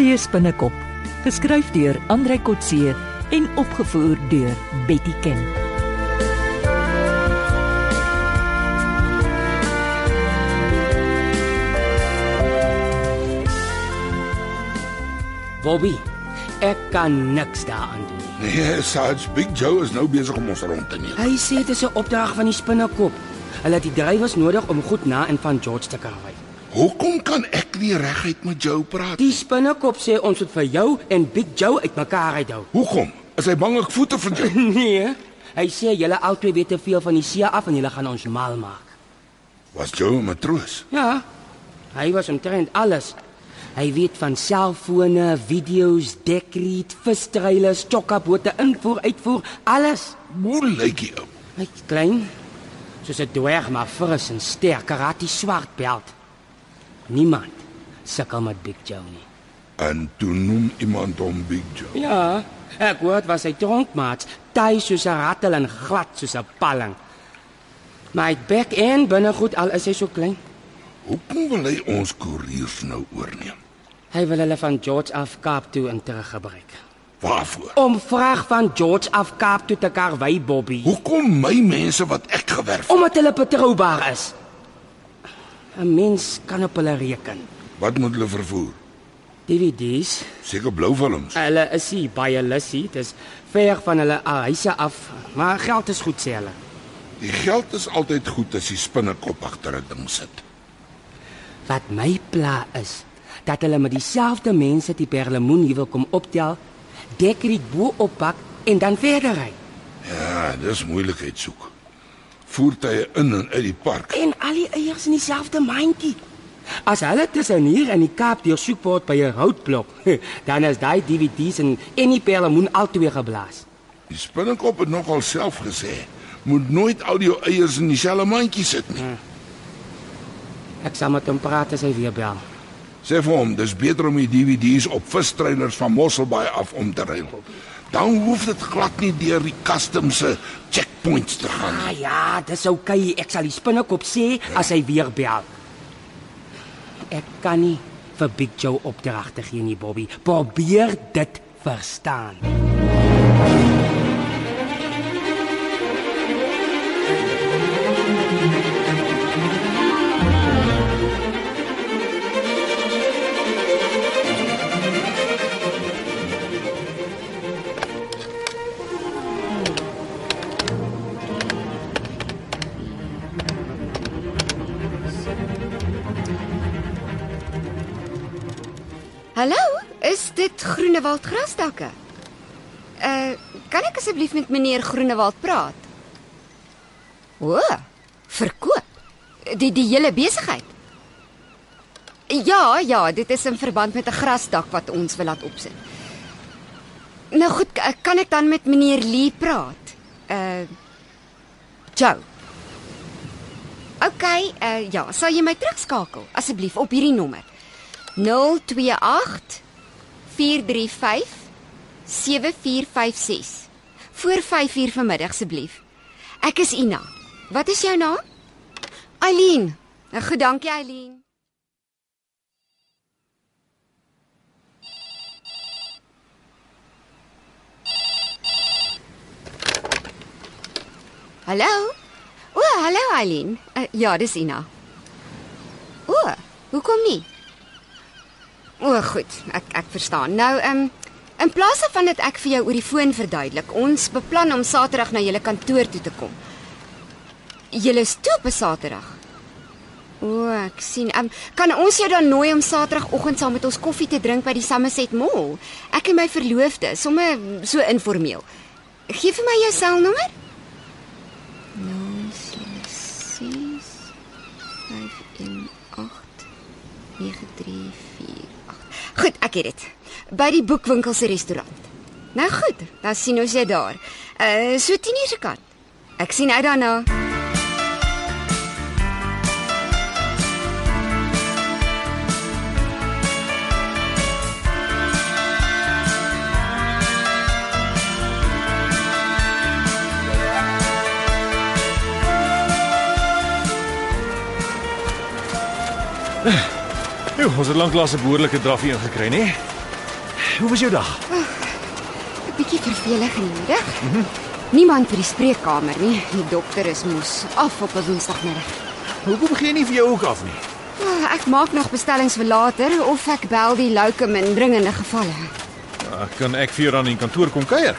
Kotse spinnekop, geskryf deur Andrei Kotse en opgevoer deur Betty Ken. Bobby, ek kan niks daaraan doen nie. Nee, Sarge Big Joe is nou besig om ons rond te neem. Hy sê dit is 'n opdrag van die spinnekop. Hulle het die drywers nodig om goed na en van George te kan ry. Hoekom kan ek nie reguit met Joe praat? Die spinnekop sê ons moet vir jou en Big Joe uitmekaar uithou. Hoekom? Is hy bang ek voete vir jou? Nee, hy sê julle albei weet te veel van die see af en julle gaan ons mal maak. Was Joe 'n matroos? Ja. Hy was omtrent alles. Hy weet van selfone, video's, dekriet, vistreilers, chokkabote, invoer, uitvoer, alles. Hoe lyk hy ou? Hy's klein, soos 'n dwerg maar fris en sterk, karate swart belt. Niemand sukkel met Big Joe nie. En toe noem iemand hom Big Joe. Ja, ek hoor wat hy dronk maat, ty soos 'n rattel en glad soos 'n palling. Maar hy bek en binnegoed al is hy so klein. Hoekom wil hy ons koeriers nou oorneem? Hy wil hulle van George af Kaap toe in teruggebruik. Waarvoor? Om vraag van George af Kaap toe te karwei Bobby. Hoekom my mense wat ek gewerf? het? Omdat hulle betroubaar is. 'n Mens kan op hulle reken. Wat moet hulle vervoer? DVD's, Seker blou films. hulle is nie baie lussie, dis ver van hulle huise af, maar geld is goed sê hulle. Die geld is altyd goed as die spinnekop agter 'n ding sit. Wat my pla is dat hulle met dieselfde mense die perlemoen hier wil kom optel, dekriet bo oppak en dan verder ry. Ja, dis moeilikheid soek. Voertuie in en uit die park. En al die eiers in dieselfde mandjie. As hulle tussen hier in die Kaap deursoek word by 'n houtblok, dan is daai DVD's en en die perlemoen altwee geblaas. Die spinnekop het nogal self gesê, moet nooit al jou eiers in dieselfde mandjie sit nie. Ek sal met hom praat as hy weer bel. Sê vir hom, dis beter om die DVD's op vistreilers van Mosselbaai af om te ruil. Dan hoef dit glad nie deur die customs se checkpoints te gaan. Ah ja, dis oukei. Okay. Ek sal die spinnekop sê as hy weer bel. Ek kan nie vir Big Joe opdragte gee nie, Bobby. Probeer dit verstaan. Hallo, is dit Groenewald grasdakke? Uh, kan ek asseblief met meneer Groenewald praat? O, verkoop. Die die hele besigheid. Ja, ja, dit is in verband met 'n grasdak wat ons wil laat opsit. Nou goed, kan ek dan met meneer Lee praat? Uh Joe. OK, uh ja, sal jy my terugskakel asseblief op hierdie nommer? 028 435 7456. Voor 5uur vanmiddag asseblief. Ek is Ina. Wat is jou naam? Eileen. Nou, Goed, dankie Eileen. Hallo? O, hallo Eileen. Uh, ja, dis Ina. O, hoekom nie? O, goed, ek ek verstaan. Nou, ehm um, in plaas van dat ek vir jou oor die foon verduidelik, ons beplan om Saterdag na julle kantoor toe te kom. Julle is toe op Saterdag. O, ek sien. Ehm um, kan ons jou dan nooi om Saterdagoggend saam met ons koffie te drink by die Somerset Mall? Ek en my verloofde, sommer so informeel. Gee vir my jou selnommer. Goed, ek het dit. By die boekwinkel se restaurant. Nou goed, dan sien ons jou daar. Uh so 10:00 se kant. Ek sien uit daarna. Jo, ons het lanklaas 'n behoorlike draffie ingekry, nê? hoe was jou dag? 'n Bietjie vervelig die middag. Mm -hmm. Niemand vir die spreekkamer nie. Die dokter is mos af op 'n Woensdagmiddag. Hoekom jy nie vir jou ook af nie? Oh, ek maak nog bestellings vir later of ek bel die locum in dringende gevalle. Ja, kan ek vir jou dan in kantoor kom kuier?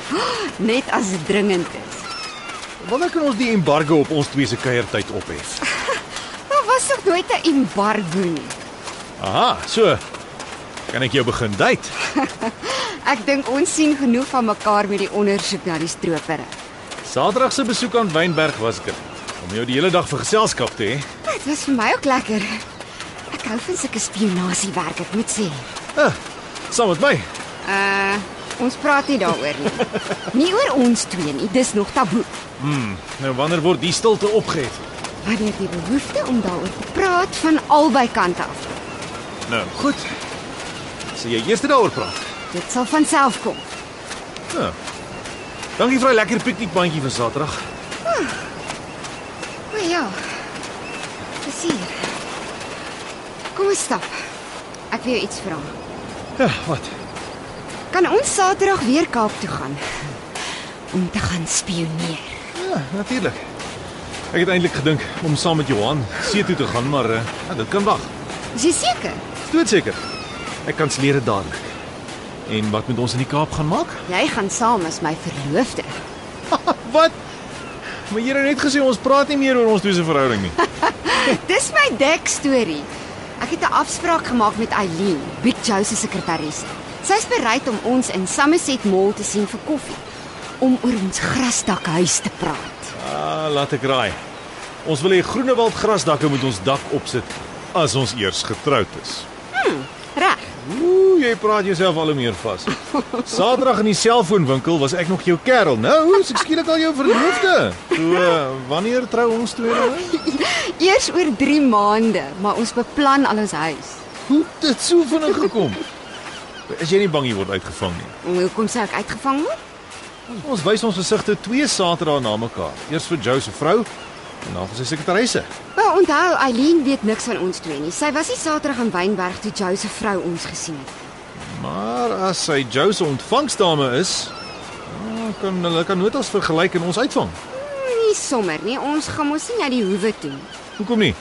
Net as dit dringend is. Wanneer kan ons die embargo op ons twee se kuiertyd ophef? Daar was nog nooit 'n embargo nie. Aha, so. Kan ek jou begin date? Ek dink ons sien genoeg van mekaar met die ondersoek na die stroopere. Saterdag se besoek aan Wynberg was dit om jou die hele dag vir geselskap te hê. Dit was vir my ook lekker. Ek hou van sulke spionasiewerk, ek moet sê. Ah, saam met my. Uh, ons praat nie daaroor nie. Nie oor ons twee nie, dis nog taboe. Nou wanneer word die stilte opgehef? Wanneer die behoefte om daaroor te praat van albei kante af. Nou, goed. Sal jy eers daaroor praat? Dit sal van self kom. Ja. Dankie vir 'n lekker piknikbandjie van Saterdag. O ja. Dis hier. Kom ons stap. Ek wil jou iets vra. Ja, wat? Kan ons Saterdag weer Kaap toe gaan? Om te gaan spioneer. Ja, natuurlik. Ek het eintlik gedink om saam met Johan see toe te gaan, maar uh, ja, dit kan wag. Is jy seker? Doodseker. Ek kanselleer dit dadelik. En wat moet ons in die Kaap gaan maak? Jy gaan saam as my verloofde. wat? Maar jy het net gesê ons praat nie meer oor ons twee se verhouding nie. Dis my dek storie. Ek het 'n afspraak gemaak met Eileen, Big Joe se sekretaresse. Sy's bereid om ons in Somerset Mall te sien vir koffie om oor ons grasdakhuis te praat. Ah, laat ek raai. Ons wil hê Groenewald grasdakke moet ons dak opsit as ons eers getroud is. Reg. Ooh, jy praat jouself al hoe meer vas. Saterdag in die selfoonwinkel was ek nog jou kerel. Nou, is ek skielik al jou verloofde. So, uh, wanneer trou ons twee nou? Eers oor 3 maande, maar ons beplan al ons huis. Hoe het dit so vinnig gekom? Is jy nie bang jy word uitgevang nie? Hoekom sou ek uitgevang word? Ons wys ons gesigte twee Saterdae na mekaar. Eers vir Joe se vrou en dan vir sy sekretaresse. Wel, onthou, Eileen weet niks van ons twee nie. Sy was nie Saterdag in Wynberg toe Joe se vrou ons gesien het. Maar as sy Joe se ontvangsdame is, dan kan hulle kan notas vergelyk en ons uitvang. Nie sommer nie, ons gaan mos nie na die hoewe toe. Hoekom nie?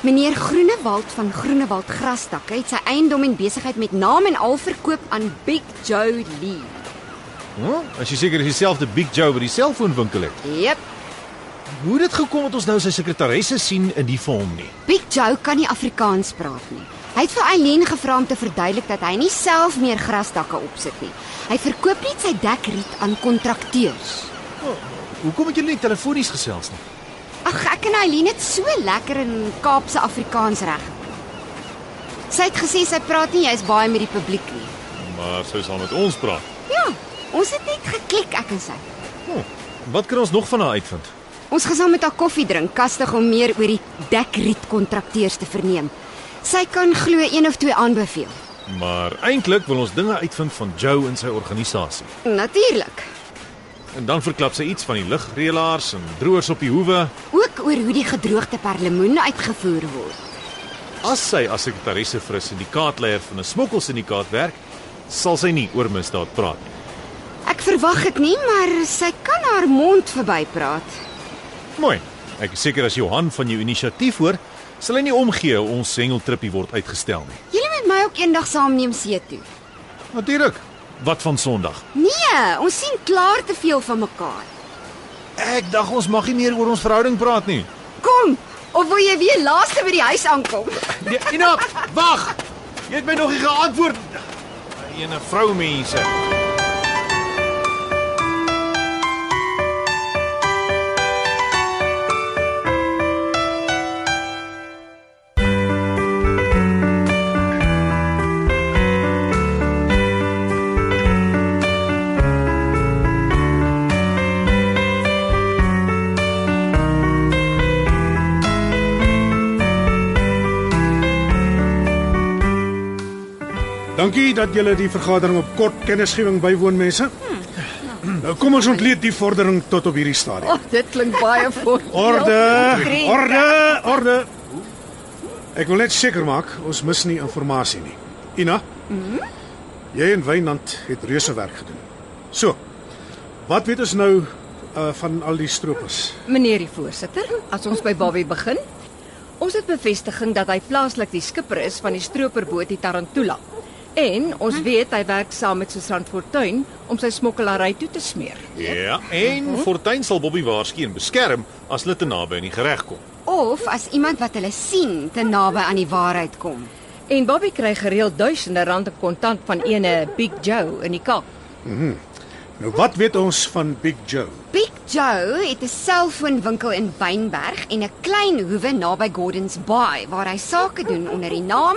Meneer Groenewald van Groenewald Grasdakke het sy eiendom en besigheid met naam en al verkoop aan Big Joe Lee. Huh? As jy seker is dieselfde Big Joe wat die selfoonwinkel het. Jep, Hoe het dit gekom dat ons nou sy sekretaresse sien en die vir hom nie? Big Joe kan nie Afrikaans praat nie. Hy het vir Eileen gevra om te verduidelik dat hy nie self meer grasdakke opsit nie. Hy verkoop net sy dekriet aan kontrakteurs. Hoekom het julle nie telefonies gesels nie? Ag, ek en Eileen het so lekker in Kaapse Afrikaans reg. Sy het gesê sy praat nie jy's baie met die publiek nie. Maar sy sal met ons praat. Ja, ons het net geklik ek en sy. Oh, wat kan ons nog van haar uitvind? Ons gaan saam met haar koffie drink, kastig om meer oor die dekriet kontrakteurs te verneem. Sy kan glo een of twee aanbeveel. Maar eintlik wil ons dinge uitvind van Joe en sy organisasie. Natuurlik. En dan verklap sy iets van die ligreëlaars en droërs op die hoewe. Ook oor hoe die gedroogde perlemoen uitgevoer word. As sy as sekretaresse vir 'n syndikaatleier van 'n smokkelsyndikaat werk, sal sy nie oor misdaad praat nie. Ek verwag dit nie, maar sy kan haar mond verbypraat. Mooi. Ek is seker as Johan van jou inisiatief hoor, sal hy nie omgee ons hengeltrippie word uitgestel nie. Julle moet my ook eendag saamneem see toe. Natuurlik. Wat van Sondag? Nee, ons sien klaar te veel van mekaar. Ek dink ons mag nie meer oor ons verhouding praat nie. Kom, of wil jy weer laaste by die huis aankom? Nee, Ina, wag. Jy het my nog nie geantwoord. Ene vroumense. Dankie dat julle die vergadering op kort kennisgewing bywoon mense. Nou kom ons ontleed die vordering tot op hierdie stadium. Oh, dit klink baie voor. Orde, orde, orde. Ek wil net seker maak ons mis nie inligting nie. Ina? Jy en Wynand het reuse werk gedoen. So. Wat weet ons nou uh van al die stroopers? Meneer die voorsitter, as ons by Bobby begin. Ons het bevestiging dat hy plaaslik die skipper is van die stroperboot die Tarantula. En ons weet hy werk saam met Susan Fortuin om sy smokkelary toe te smeer. Ja, en Fortuin sal Bobby waarsku en beskerm as hulle te naby aan die gereg kom. Of as iemand wat hulle sien te naby aan die waarheid kom. En Bobby kry gereeld duisende rande kontant van ene Big Joe in die Kaap. Nou wat weet ons van Big Joe? Big Joe het 'n selfoonwinkel in Wynberg en 'n klein hoewe naby Gordons Bay waar hy sake doen onder die naam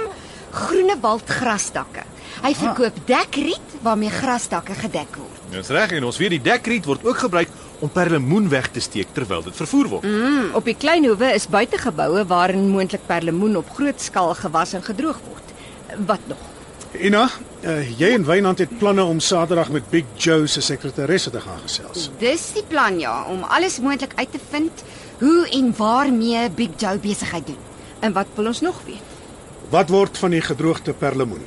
Groenewald Grasdakke. Hy verkoop dekriet waarmee grasdakke gedek word. Dis reg en ons weet die dekriet word ook gebruik om perlemoen weg te steek terwyl dit vervoer word. Mm, op die klein hoewe is buitegeboue waarin moontlik perlemoen op groot skaal gewas en gedroog word. Wat nog? Ina, uh, jy en Wynand het planne om Saterdag met Big Joe se sekretaresse te gaan gesels. Dis die plan ja, om alles moontlik uit te vind hoe en waarmee Big Joe besigheid doen. En wat wil ons nog weet? Wat word van die gedroogde perlemoen?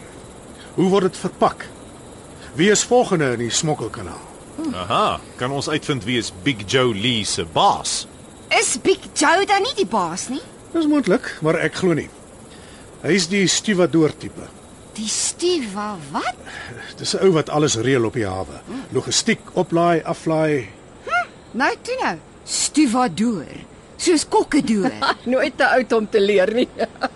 Hoe word dit verpak? Wie is volgende in die smokkelkanaal? Aha, kan ons uitvind wie is Big Joe Lee se baas? Is Big Joe dan nie die baas nie? Dis moontlik, maar ek glo nie. Hy's die stewadoor tipe. Die Steva wat? Dis 'n ou wat alles reël op die hawe. Logistiek, oplaai, aflaai. Nou toe nou. Stevadoor. Soos kokkedoor. Nooit te oud om te leer nie.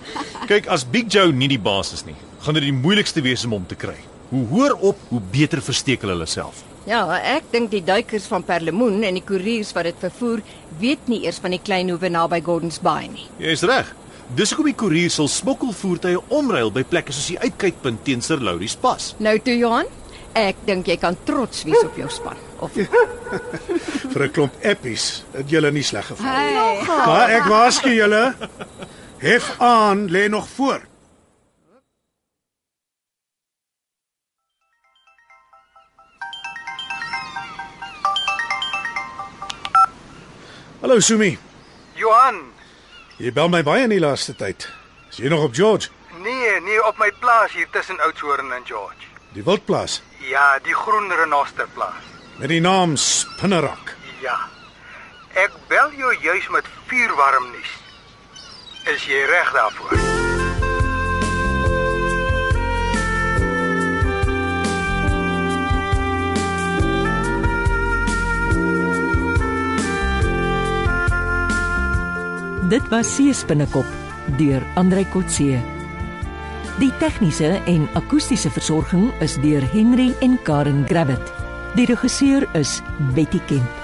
Kyk, as Big Joe nie die baas is nie, gaan dit die moeilikste wees om hom te kry. Hoe hoër op, hoe beter versteek hulle hulle self. Ja, ek dink die duikers van Perlemoen en die koeriers wat dit vervoer, weet nie eers van die klein hoewe naby Gordons Bay nie. Jy's reg. Dis hoekom die koerier sal smokkelvoertuie omruil by plekke soos die uitkykpunt teen Sir Lauries Pas. Nou toe Johan, ek dink jy kan trots wees op jou span. Of Vir 'n klomp appies het julle nie sleg geval nie. Hey. Maar ek waarsku julle, hef aan lê nog voor. Hallo Sumi. Johan, Jy bel my baie in die laaste tyd. Is jy nog op George? nee, nee op my plaas hier tussen Oudtshoorn en George. Die wildplaas Ja, die groen renosterplaas. Met die naam Spinnerak. Ja. Ek bel jou juis met vuurwarm nuus. Is jy reg daarvoor? Dit was Seespinnekop deur Andrei Kotse. Die tegniese en akoestiese versorging is deur Henry en Karen Gravett. Die regisseur is Betty Kemp.